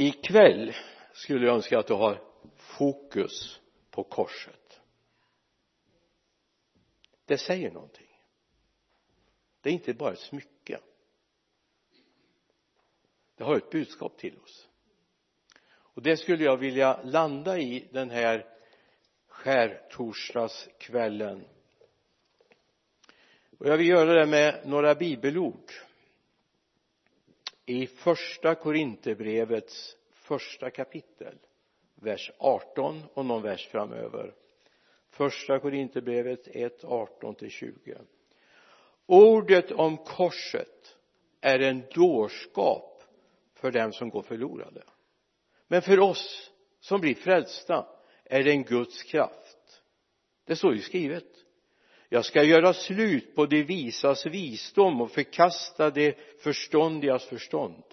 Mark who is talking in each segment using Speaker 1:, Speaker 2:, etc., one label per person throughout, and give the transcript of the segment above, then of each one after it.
Speaker 1: ikväll skulle jag önska att du har fokus på korset. Det säger någonting. Det är inte bara ett smycke. Det har ett budskap till oss. Och det skulle jag vilja landa i den här skärtorsdagskvällen. Och jag vill göra det med några bibelord i första Korinthierbrevets första kapitel vers 18 och någon vers framöver. Första Korinthierbrevet 1, 18 till 20 ordet om korset är en dårskap för dem som går förlorade. Men för oss som blir frälsta är det en Guds kraft. Det står ju skrivet jag ska göra slut på de visas visdom och förkasta de förståndigas förstånd.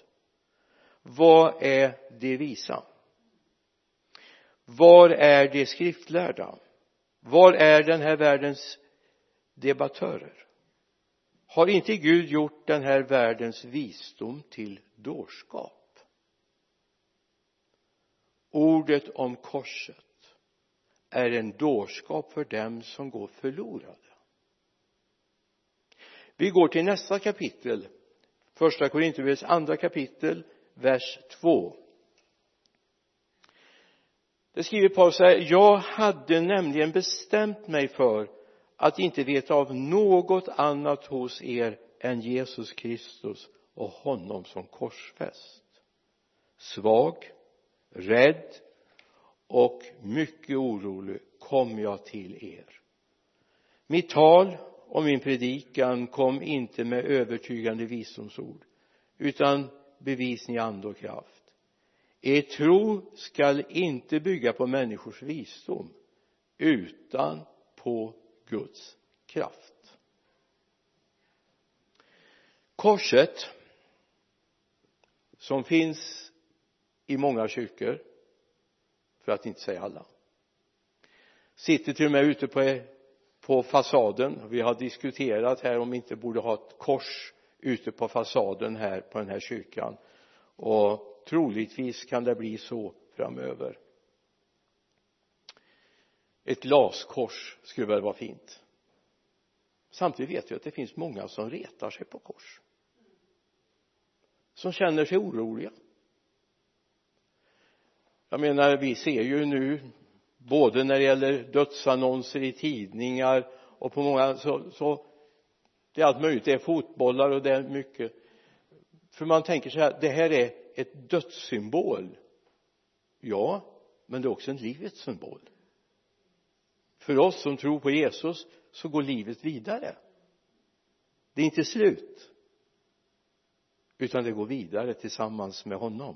Speaker 1: Vad är de visa? Var är de skriftlärda? Var är den här världens debattörer? Har inte Gud gjort den här världens visdom till dårskap? Ordet om korset är en dårskap för dem som går förlorade vi går till nästa kapitel. Första Korinthierbrevets andra kapitel vers 2 det skriver Paulus så här jag hade nämligen bestämt mig för att inte veta av något annat hos er än Jesus Kristus och honom som korsfäst. Svag rädd och mycket orolig kom jag till er. Mitt tal och min predikan kom inte med övertygande visdomsord utan bevisning i ande och kraft. Er tro skall inte bygga på människors visdom utan på Guds kraft. Korset som finns i många kyrkor för att inte säga alla sitter till och med ute på, på fasaden. Vi har diskuterat här om vi inte borde ha ett kors ute på fasaden här på den här kyrkan. Och troligtvis kan det bli så framöver. Ett glaskors skulle väl vara fint. Samtidigt vet vi att det finns många som retar sig på kors. Som känner sig oroliga. Jag menar vi ser ju nu både när det gäller dödsannonser i tidningar och på många så, så det är allt möjligt. Det är fotbollar och det är mycket. För man tänker så här det här är ett dödssymbol. Ja men det är också en livets symbol. För oss som tror på Jesus så går livet vidare. Det är inte slut utan det går vidare tillsammans med honom.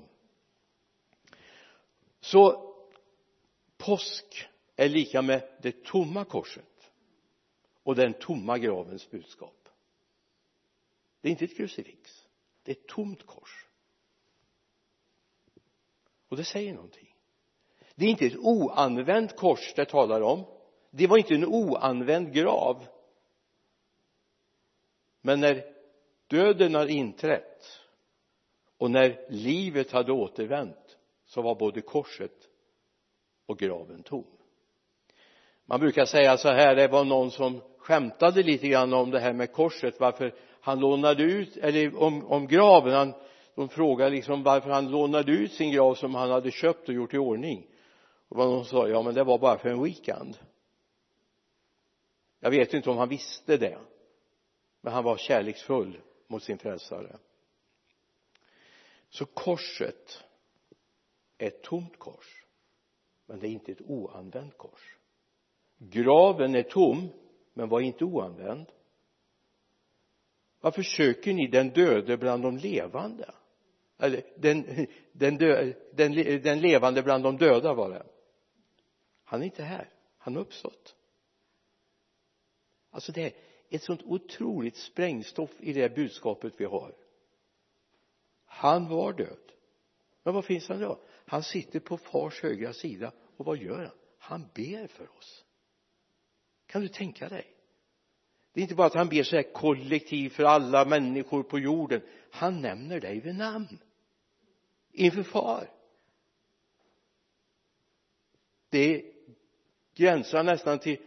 Speaker 1: Så påsk är lika med det tomma korset och den tomma gravens budskap. Det är inte ett krucifix. Det är ett tomt kors. Och det säger någonting. Det är inte ett oanvänt kors det talar om. Det var inte en oanvänd grav. Men när döden har inträtt och när livet hade återvänt så var både korset och graven tom. Man brukar säga så här det var någon som skämtade lite grann om det här med korset varför han lånade ut eller om, om graven. Han, de frågade liksom varför han lånade ut sin grav som han hade köpt och gjort i ordning. Och vad någon sa ja men det var bara för en weekend. Jag vet inte om han visste det men han var kärleksfull mot sin frälsare. Så korset är ett tomt kors men det är inte ett oanvänt kors. Graven är tom men var inte oanvänd. Varför söker ni den döde bland de levande? Eller den, den, dö, den, den levande bland de döda var det. Han är inte här. Han har uppstått. Alltså det är ett sånt otroligt sprängstoff i det budskapet vi har. Han var död. Men var finns han då? Han sitter på fars högra sida och vad gör han? Han ber för oss. Kan du tänka dig? Det är inte bara att han ber så här kollektivt för alla människor på jorden. Han nämner dig vid namn. Inför far. Det gränsar nästan till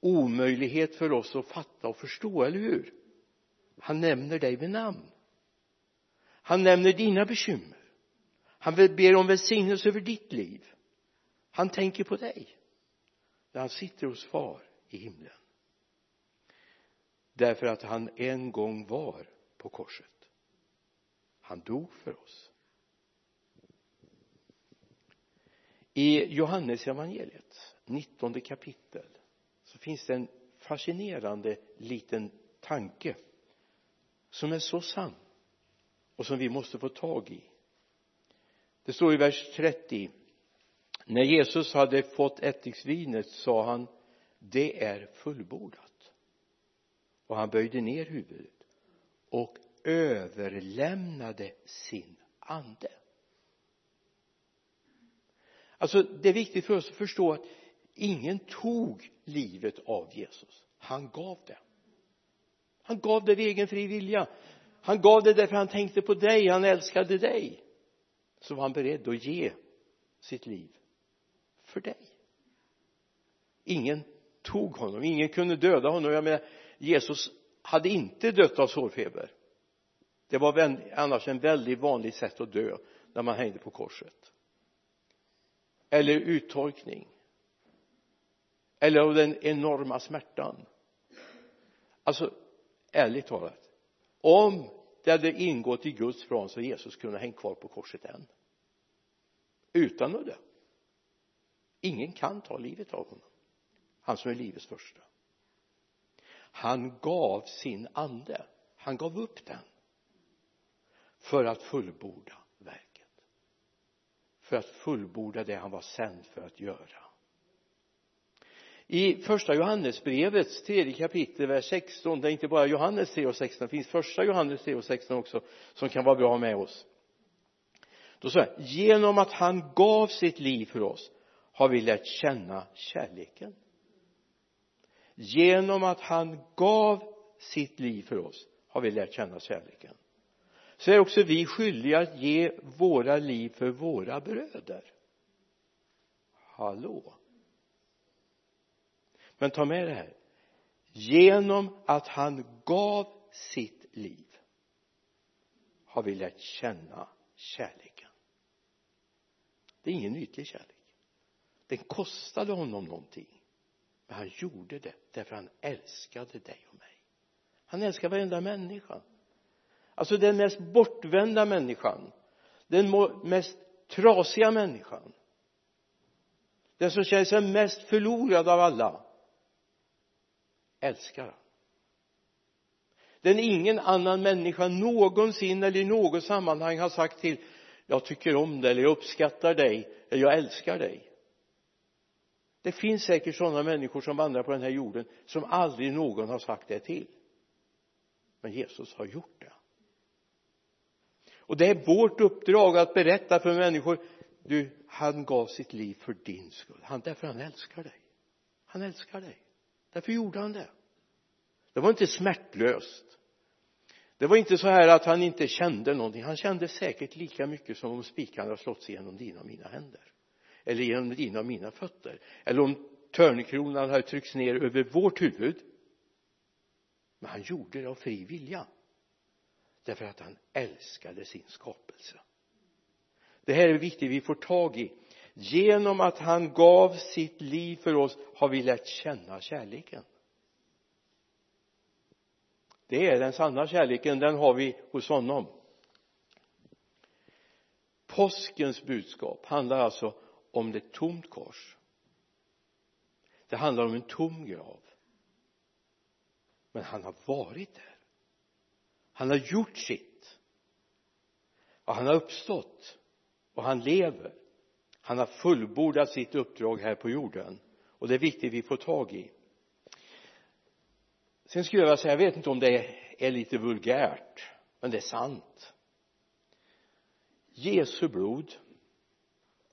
Speaker 1: omöjlighet för oss att fatta och förstå, eller hur? Han nämner dig vid namn. Han nämner dina bekymmer. Han ber om välsignelse över ditt liv han tänker på dig när han sitter hos far i himlen. Därför att han en gång var på korset. Han dog för oss. I Johannes evangeliet 19 kapitel så finns det en fascinerande liten tanke som är så sann och som vi måste få tag i. Det står i vers 30 när Jesus hade fått ättiksvinet sa han det är fullbordat. Och han böjde ner huvudet och överlämnade sin ande. Alltså det är viktigt för oss att förstå att ingen tog livet av Jesus. Han gav det. Han gav det av egen fri vilja. Han gav det därför han tänkte på dig han älskade dig. Så var han beredd att ge sitt liv för dig. Ingen tog honom. Ingen kunde döda honom. Jag menar Jesus hade inte dött av sårfeber. Det var annars en väldigt vanligt sätt att dö när man hängde på korset. Eller uttorkning. Eller av den enorma smärtan. Alltså ärligt talat om det hade ingått i Guds plan så Jesus kunde ha hängt kvar på korset än. Utan att dö ingen kan ta livet av honom. Han som är livets första. Han gav sin ande. Han gav upp den för att fullborda verket. För att fullborda det han var sänd för att göra. I första Johannesbrevets tredje kapitel vers 16 det är inte bara Johannes 3 och 16 det finns första Johannes 3 och 16 också som kan vara bra med oss. Då säger genom att han gav sitt liv för oss har vi lärt känna kärleken. Genom att han gav sitt liv för oss har vi lärt känna kärleken. Så är också vi skyldiga att ge våra liv för våra bröder. Hallå? Men ta med det här. Genom att han gav sitt liv har vi lärt känna kärleken. Det är ingen ytlig kärlek den kostade honom någonting. Men han gjorde det därför han älskade dig och mig. Han älskar varenda människa. Alltså den mest bortvända människan. Den mest trasiga människan. Den som känner sig mest förlorad av alla. Älskar han. Den ingen annan människa någonsin eller i något sammanhang har sagt till jag tycker om dig eller jag uppskattar dig eller jag älskar dig det finns säkert sådana människor som vandrar på den här jorden som aldrig någon har sagt det till. Men Jesus har gjort det. Och det är vårt uppdrag att berätta för människor du han gav sitt liv för din skull. Han, därför han älskar dig. Han älskar dig. Därför gjorde han det. Det var inte smärtlöst. Det var inte så här att han inte kände någonting. Han kände säkert lika mycket som om spikarna slått sig genom dina och mina händer eller genom dina och mina fötter? Eller om törnkronan hade tryckts ner över vårt huvud? Men han gjorde det av fri vilja. Därför att han älskade sin skapelse. Det här är viktigt vi får tag i. Genom att han gav sitt liv för oss har vi lärt känna kärleken. Det är den sanna kärleken den har vi hos honom. Påskens budskap handlar alltså om det tomt kors. Det handlar om en tom grav. Men han har varit där. Han har gjort sitt. Och han har uppstått. Och han lever. Han har fullbordat sitt uppdrag här på jorden. Och det är viktigt vi får tag i. Sen skulle jag vilja säga jag vet inte om det är lite vulgärt men det är sant. Jesu blod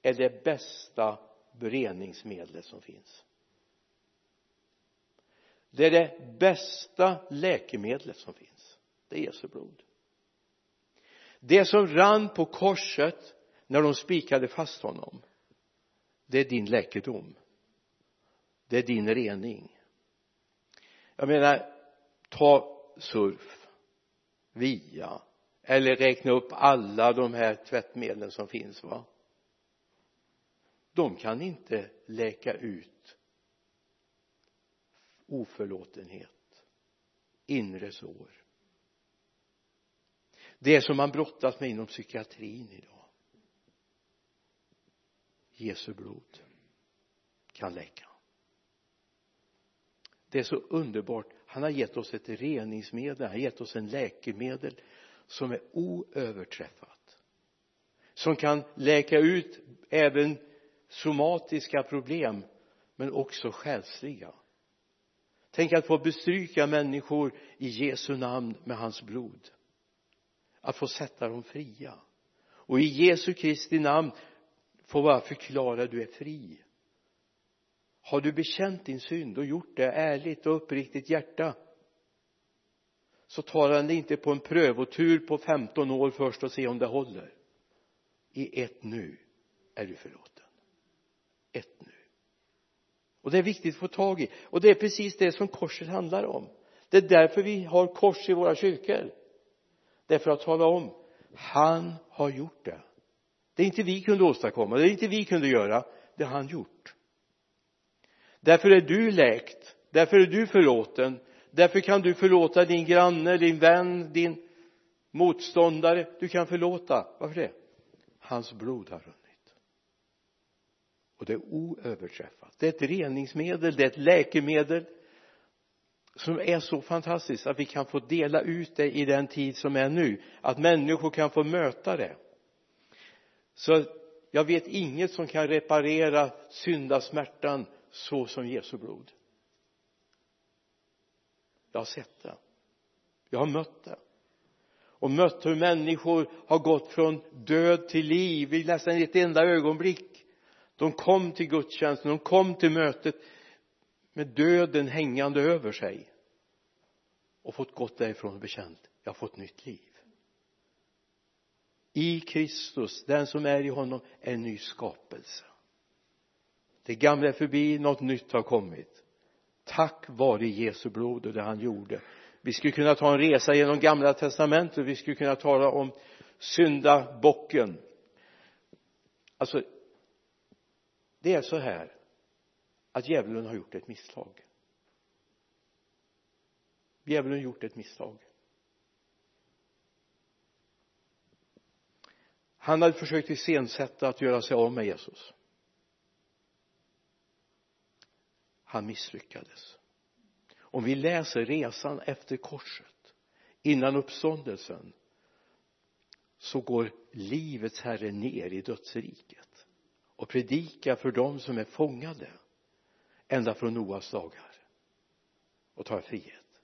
Speaker 1: är det bästa beredningsmedlet som finns. Det är det bästa läkemedlet som finns. Det är Jesu blod. Det som rann på korset när de spikade fast honom det är din läkedom. Det är din rening. Jag menar ta surf via eller räkna upp alla de här tvättmedlen som finns va? De kan inte läka ut oförlåtenhet inre sår. Det som man brottas med inom psykiatrin idag. Jesu blod kan läka. Det är så underbart. Han har gett oss ett reningsmedel han har gett oss en läkemedel som är oöverträffat som kan läka ut även somatiska problem men också själsliga. Tänk att få bestryka människor i Jesu namn med hans blod. Att få sätta dem fria. Och i Jesu Kristi namn få bara förklara du är fri. Har du bekänt din synd och gjort det ärligt och uppriktigt hjärta så tar han det inte på en prövotur på 15 år först och se om det håller. I ett nu är du förlåten ett nu. Och det är viktigt att få tag i. Och det är precis det som korset handlar om. Det är därför vi har kors i våra kyrkor. Det är för att tala om han har gjort det. Det är inte vi kunde åstadkomma det är inte vi kunde göra det har han gjort. Därför är du läkt därför är du förlåten därför kan du förlåta din granne, din vän, din motståndare. Du kan förlåta, varför det? hans blod har runnit och det är oöverträffat. Det är ett reningsmedel, det är ett läkemedel som är så fantastiskt att vi kan få dela ut det i den tid som är nu. Att människor kan få möta det. Så jag vet inget som kan reparera syndasmärtan så som Jesu blod. Jag har sett det. Jag har mött det. Och mött hur människor har gått från död till liv. I nästan ett enda ögonblick de kom till gudstjänsten, de kom till mötet med döden hängande över sig och fått gått därifrån och bekänt jag har fått nytt liv. I Kristus, den som är i honom är en ny skapelse. Det gamla är förbi, något nytt har kommit. Tack vare Jesu blod och det han gjorde. Vi skulle kunna ta en resa genom gamla testamentet vi skulle kunna tala om syndabocken. Alltså det är så här att djävulen har gjort ett misstag. Djävulen har gjort ett misstag. Han hade försökt iscensätta att göra sig av med Jesus. Han misslyckades. Om vi läser resan efter korset innan uppståndelsen så går livets herre ner i dödsriket och predika för dem som är fångade ända från Noas dagar och tar frihet.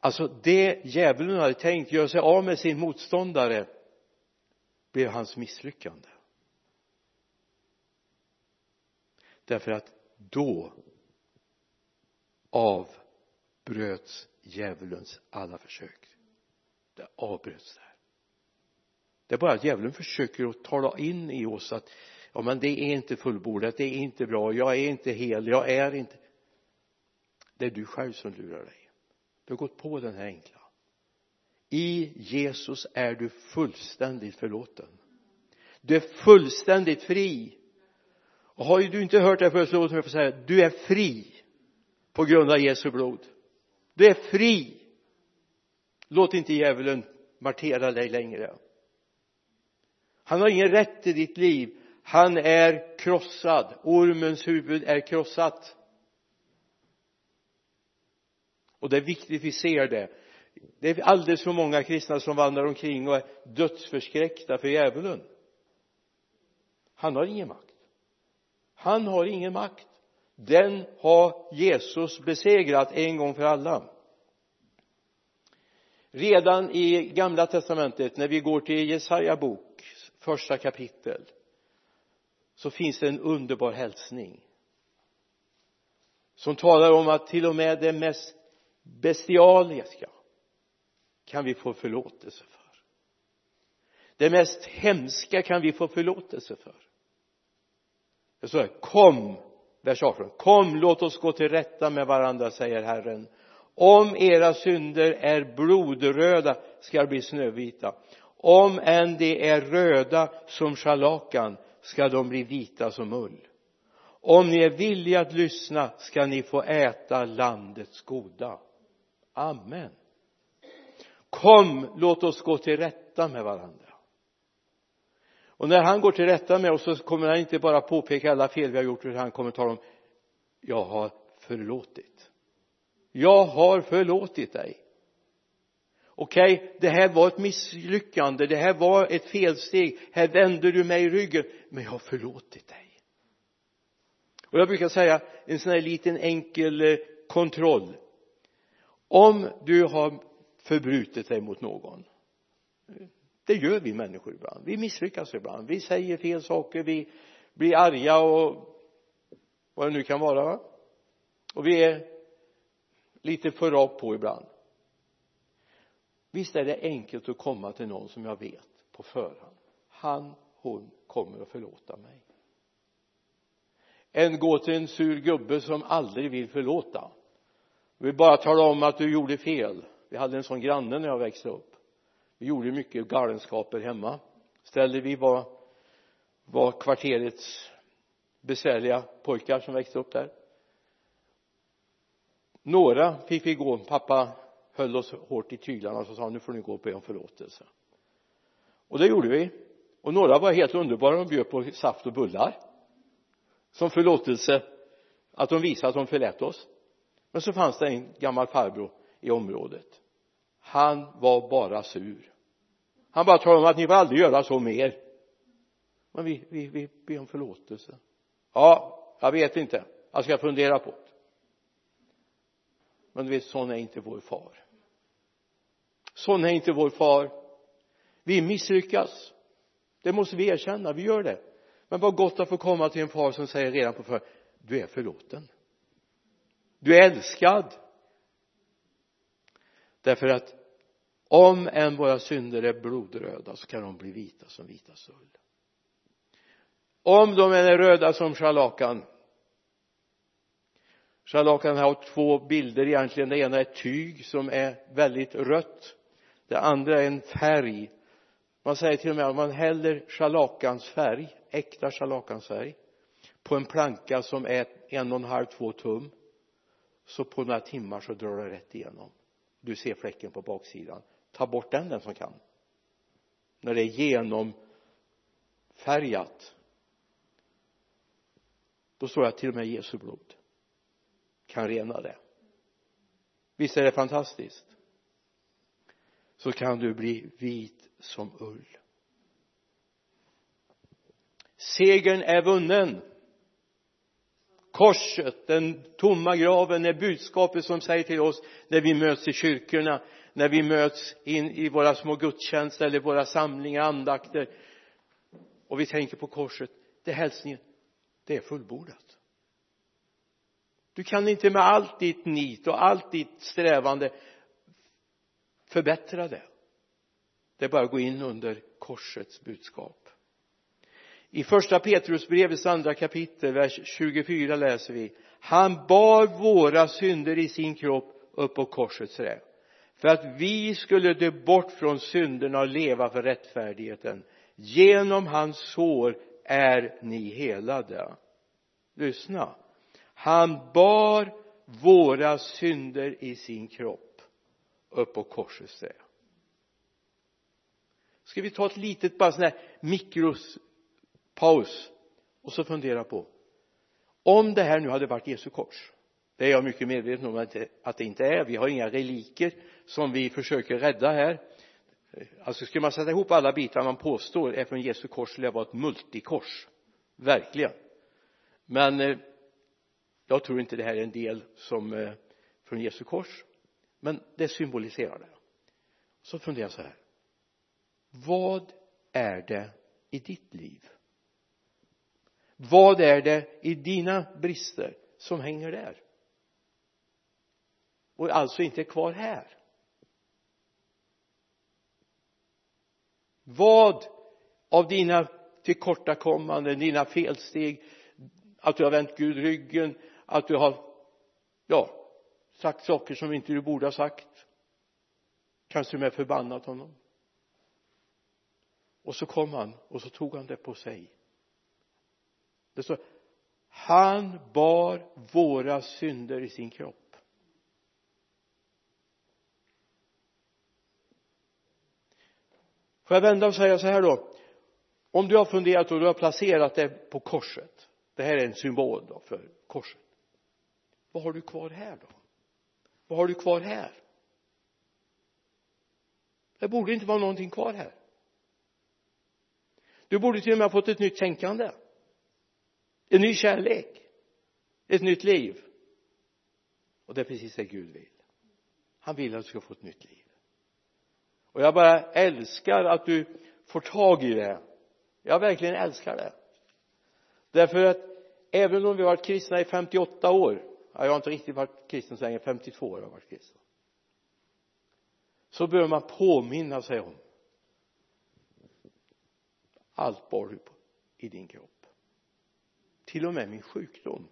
Speaker 1: Alltså det djävulen hade tänkt göra sig av med sin motståndare blev hans misslyckande. Därför att då avbröts djävulens alla försök. Det avbröts där det är bara att djävulen försöker att tala in i oss att ja men det är inte fullbordat det är inte bra jag är inte hel jag är inte det är du själv som lurar dig. Du har gått på den här enkla. I Jesus är du fullständigt förlåten. Du är fullständigt fri. Och har ju du inte hört det förut så låt mig få säga du är fri på grund av Jesu blod. Du är fri. Låt inte djävulen martera dig längre han har ingen rätt i ditt liv. Han är krossad. Ormens huvud är krossat. Och det är viktigt vi ser det. Det är alldeles för många kristna som vandrar omkring och är dödsförskräckta för djävulen. Han har ingen makt. Han har ingen makt. Den har Jesus besegrat en gång för alla. Redan i gamla testamentet när vi går till Jesaja bok första kapitel så finns det en underbar hälsning. Som talar om att till och med det mest bestialiska kan vi få förlåtelse för. Det mest hemska kan vi få förlåtelse för. Det står kom vers 18 kom låt oss gå till rätta med varandra säger Herren. Om era synder är blodröda ska bli snövita om än de är röda som scharlakan ska de bli vita som ull. Om ni är villiga att lyssna ska ni få äta landets goda. Amen. Kom låt oss gå till rätta med varandra. Och när han går till rätta med oss så kommer han inte bara påpeka alla fel vi har gjort utan han kommer tala om jag har förlåtit. Jag har förlåtit dig okej okay, det här var ett misslyckande det här var ett felsteg här vände du mig ryggen men jag har förlåtit dig. Och jag brukar säga en sån här liten enkel eh, kontroll. Om du har förbrutit dig mot någon det gör vi människor ibland. Vi misslyckas ibland. Vi säger fel saker vi blir arga och vad det nu kan vara va? Och vi är lite för rakt på ibland visst är det enkelt att komma till någon som jag vet på förhand. Han, hon kommer att förlåta mig. Än gå till en sur gubbe som aldrig vill förlåta. Vill bara tala om att du gjorde fel. Vi hade en sån granne när jag växte upp. Vi gjorde mycket galenskaper hemma. Ställde vi var var kvarterets besvärliga pojkar som växte upp där. Några fick vi gå. Pappa höll oss hårt i tyglarna och så sa han nu får ni gå och be om förlåtelse. Och det gjorde vi. Och några var helt underbara. Och bjöd på saft och bullar som förlåtelse att de visade att de förlät oss. Men så fanns det en gammal farbror i området. Han var bara sur. Han bara talade om att ni får aldrig göra så mer. Men vi, vi, vi ber om förlåtelse. Ja jag vet inte. Jag ska fundera på det. Men du vet sån är inte vår far sån är inte vår far. Vi misslyckas. Det måste vi erkänna, vi gör det. Men vad gott att få komma till en far som säger redan på för du är förlåten. Du är älskad. Därför att om än våra synder är blodröda så kan de bli vita som vita ull om de är röda som scharlakan. Scharlakan har två bilder egentligen. Det ena är tyg som är väldigt rött det andra är en färg. Man säger till och med att man häller scharlakans färg äkta scharlakansfärg på en planka som är en och en halv, två tum. Så på några timmar så drar det rätt igenom. Du ser fläcken på baksidan. Ta bort den den som kan. När det är genomfärgat då står det att till och med Jesu blod kan rena det. Visst är det fantastiskt? Så kan du bli vit som ull. Segern är vunnen. Korset, den tomma graven är budskapet som säger till oss när vi möts i kyrkorna när vi möts in i våra små gudstjänster eller våra samlingar, andakter. Och vi tänker på korset. Det är hälsningen. Det är fullbordat. Du kan inte med allt ditt nit och allt ditt strävande förbättra det. Det är bara att gå in under korsets budskap. I första Petrusbrevets andra kapitel vers 24 läser vi han bar våra synder i sin kropp upp på korsets träd för att vi skulle dö bort från synderna och leva för rättfärdigheten. Genom hans sår är ni helade. Lyssna. Han bar våra synder i sin kropp upp på korsets träd ska vi ta ett litet bara sån här mikropaus och så fundera på om det här nu hade varit Jesu kors det är jag mycket medveten om att det inte är. Vi har inga reliker som vi försöker rädda här. Alltså skulle man sätta ihop alla bitar man påstår är från Jesu kors skulle det vara ett multikors. Verkligen. Men eh, jag tror inte det här är en del som eh, från Jesu kors men det symboliserar det. Så funderar jag så här. Vad är det i ditt liv? Vad är det i dina brister som hänger där? Och alltså inte är kvar här. Vad av dina tillkortakommanden, dina felsteg att du har vänt Gud ryggen att du har ja sagt saker som inte du borde ha sagt. Kanske med förbannat honom. Och så kom han och så tog han det på sig. Det står han bar våra synder i sin kropp. Får jag vända och säga så här då? Om du har funderat och du har placerat det på korset. Det här är en symbol då för korset. Vad har du kvar här då? Vad har du kvar här? Det borde inte vara någonting kvar här. Du borde till och med ha fått ett nytt tänkande. En ny kärlek. Ett nytt liv. Och det är precis det Gud vill. Han vill att du ska få ett nytt liv. Och jag bara älskar att du får tag i det. Jag verkligen älskar det. Därför att även om vi har varit kristna i 58 år ja, jag har inte riktigt varit kristen så länge 52 år har jag varit kristen. Så bör man påminna sig om allt bar du på i din kropp. Till och med min sjukdom.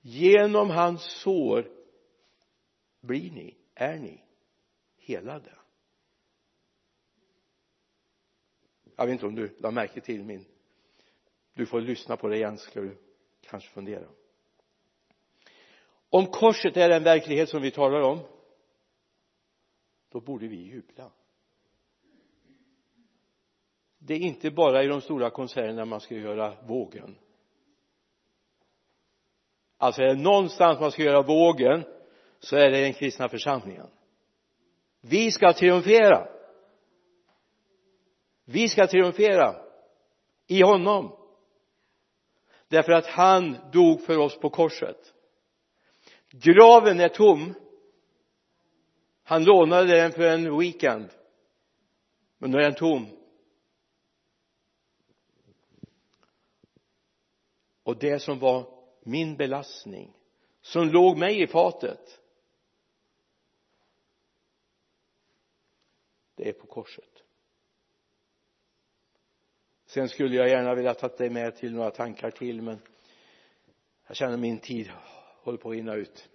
Speaker 1: Genom hans sår blir ni, är ni helade. Jag vet inte om du lade märke till min du får lyssna på det igen ska du kanske fundera om korset är den verklighet som vi talar om då borde vi jubla. Det är inte bara i de stora konserterna man ska göra vågen. Alltså är det någonstans man ska göra vågen så är det den kristna församlingen. Vi ska triumfera. Vi ska triumfera i honom. Därför att han dog för oss på korset graven är tom. Han lånade den för en weekend. Men nu är den tom. Och det som var min belastning som låg mig i fatet det är på korset. Sen skulle jag gärna vilja ta dig med till några tankar till men jag känner min tid håller på att rinna ut.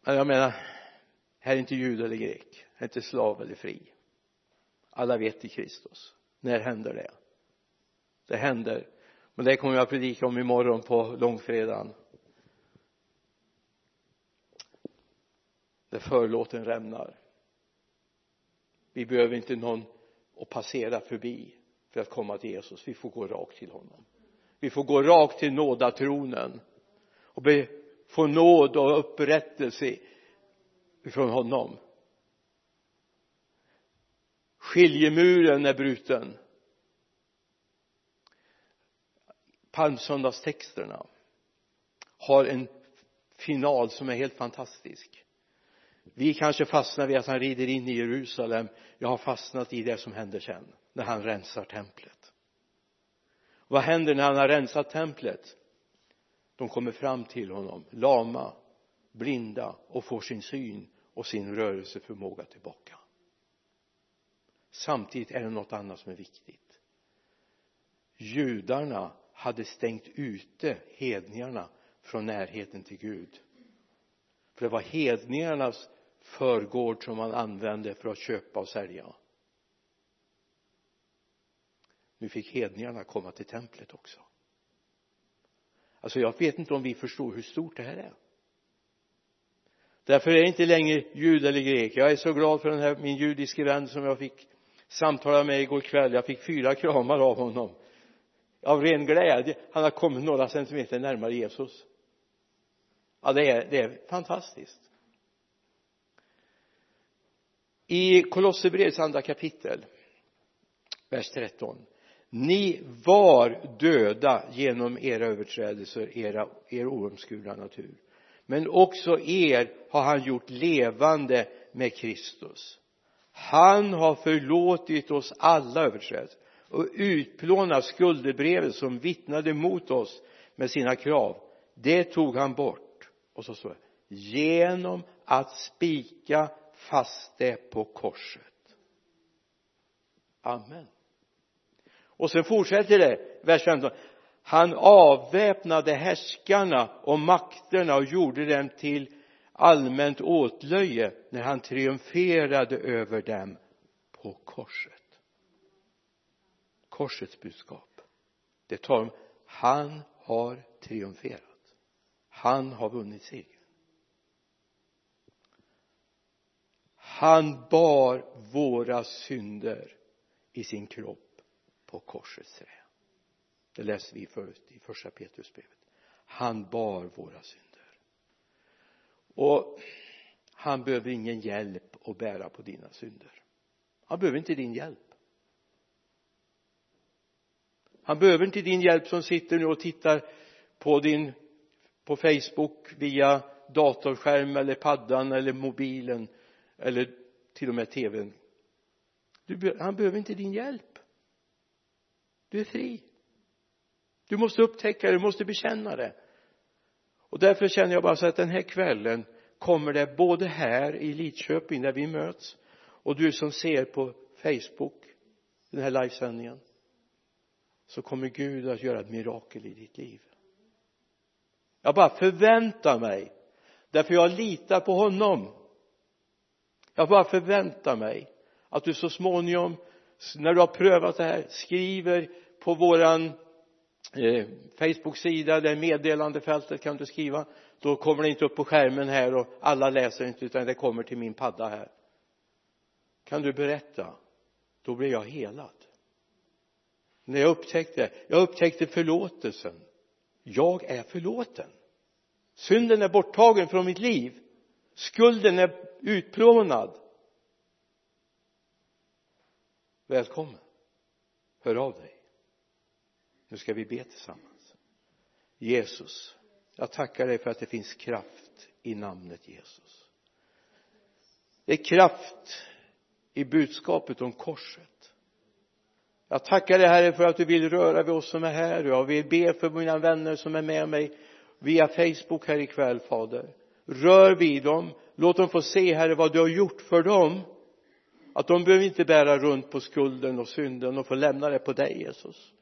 Speaker 1: Men jag menar här är inte jud eller grek här är inte slav eller fri. Alla vet i Kristus. När händer det? Det händer men det kommer jag att predika om imorgon på långfredagen. Där förlåten rämnar. Vi behöver inte någon att passera förbi för att komma till Jesus. Vi får gå rakt till honom vi får gå rakt till nådatronen och be, få nåd och upprättelse ifrån honom. Skiljemuren är bruten. Palmsöndagstexterna har en final som är helt fantastisk. Vi kanske fastnar vid att han rider in i Jerusalem. Jag har fastnat i det som händer sen när han rensar templet vad händer när han har rensat templet? De kommer fram till honom lama blinda och får sin syn och sin rörelseförmåga tillbaka. Samtidigt är det något annat som är viktigt. Judarna hade stängt ute hedningarna från närheten till Gud. För det var hedningarnas förgård som man använde för att köpa och sälja nu fick hedningarna komma till templet också. Alltså jag vet inte om vi förstår hur stort det här är. Därför är det inte längre jud eller grek. Jag är så glad för den här min judiske vän som jag fick samtala med igår kväll. Jag fick fyra kramar av honom. Av ren glädje. Han har kommit några centimeter närmare Jesus. Ja det är, det är fantastiskt. I Kolosserbrevets andra kapitel vers 13 ni var döda genom era överträdelser, era, er oomskurna natur. Men också er har han gjort levande med Kristus. Han har förlåtit oss alla överträdelser och utplånat skuldebrevet som vittnade mot oss med sina krav. Det tog han bort. Och så står det genom att spika fast det på korset. Amen och sen fortsätter det vers 15 han avväpnade härskarna och makterna och gjorde dem till allmänt åtlöje när han triumferade över dem på korset. Korsets budskap. Det talar om han har triumferat. Han har vunnit seger han bar våra synder i sin kropp på korsets trä. Det läser vi förut i första Petrusbrevet. Han bar våra synder. Och han behöver ingen hjälp att bära på dina synder. Han behöver inte din hjälp. Han behöver inte din hjälp som sitter nu och tittar på din på Facebook via datorskärm eller paddan eller mobilen eller till och med tvn du, han behöver inte din hjälp du är fri. Du måste upptäcka det, du måste bekänna det. Och därför känner jag bara så att den här kvällen kommer det både här i Lidköping där vi möts och du som ser på Facebook den här livesändningen så kommer Gud att göra ett mirakel i ditt liv. Jag bara förväntar mig därför jag litar på honom. Jag bara förväntar mig att du så småningom när du har prövat det här skriver på våran eh, Facebook-sida där meddelandefältet kan du skriva. Då kommer det inte upp på skärmen här och alla läser inte utan det kommer till min padda här. Kan du berätta? Då blir jag helad. När jag upptäckte jag upptäckte förlåtelsen. Jag är förlåten. Synden är borttagen från mitt liv. Skulden är utplånad. Välkommen. Hör av dig nu ska vi be tillsammans? Jesus jag tackar dig för att det finns kraft i namnet Jesus. Det är kraft i budskapet om korset. Jag tackar dig herre för att du vill röra vid oss som är här. Jag vill be för mina vänner som är med mig via Facebook här ikväll fader. Rör vid dem. Låt dem få se herre vad du har gjort för dem. Att de behöver inte bära runt på skulden och synden och få lämna det på dig Jesus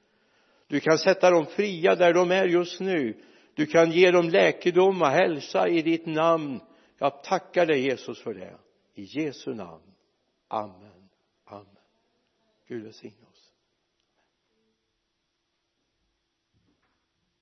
Speaker 1: du kan sätta dem fria där de är just nu. Du kan ge dem läkedom och hälsa i ditt namn. Jag tackar dig Jesus för det. I Jesu namn. Amen. Amen. Gud välsigne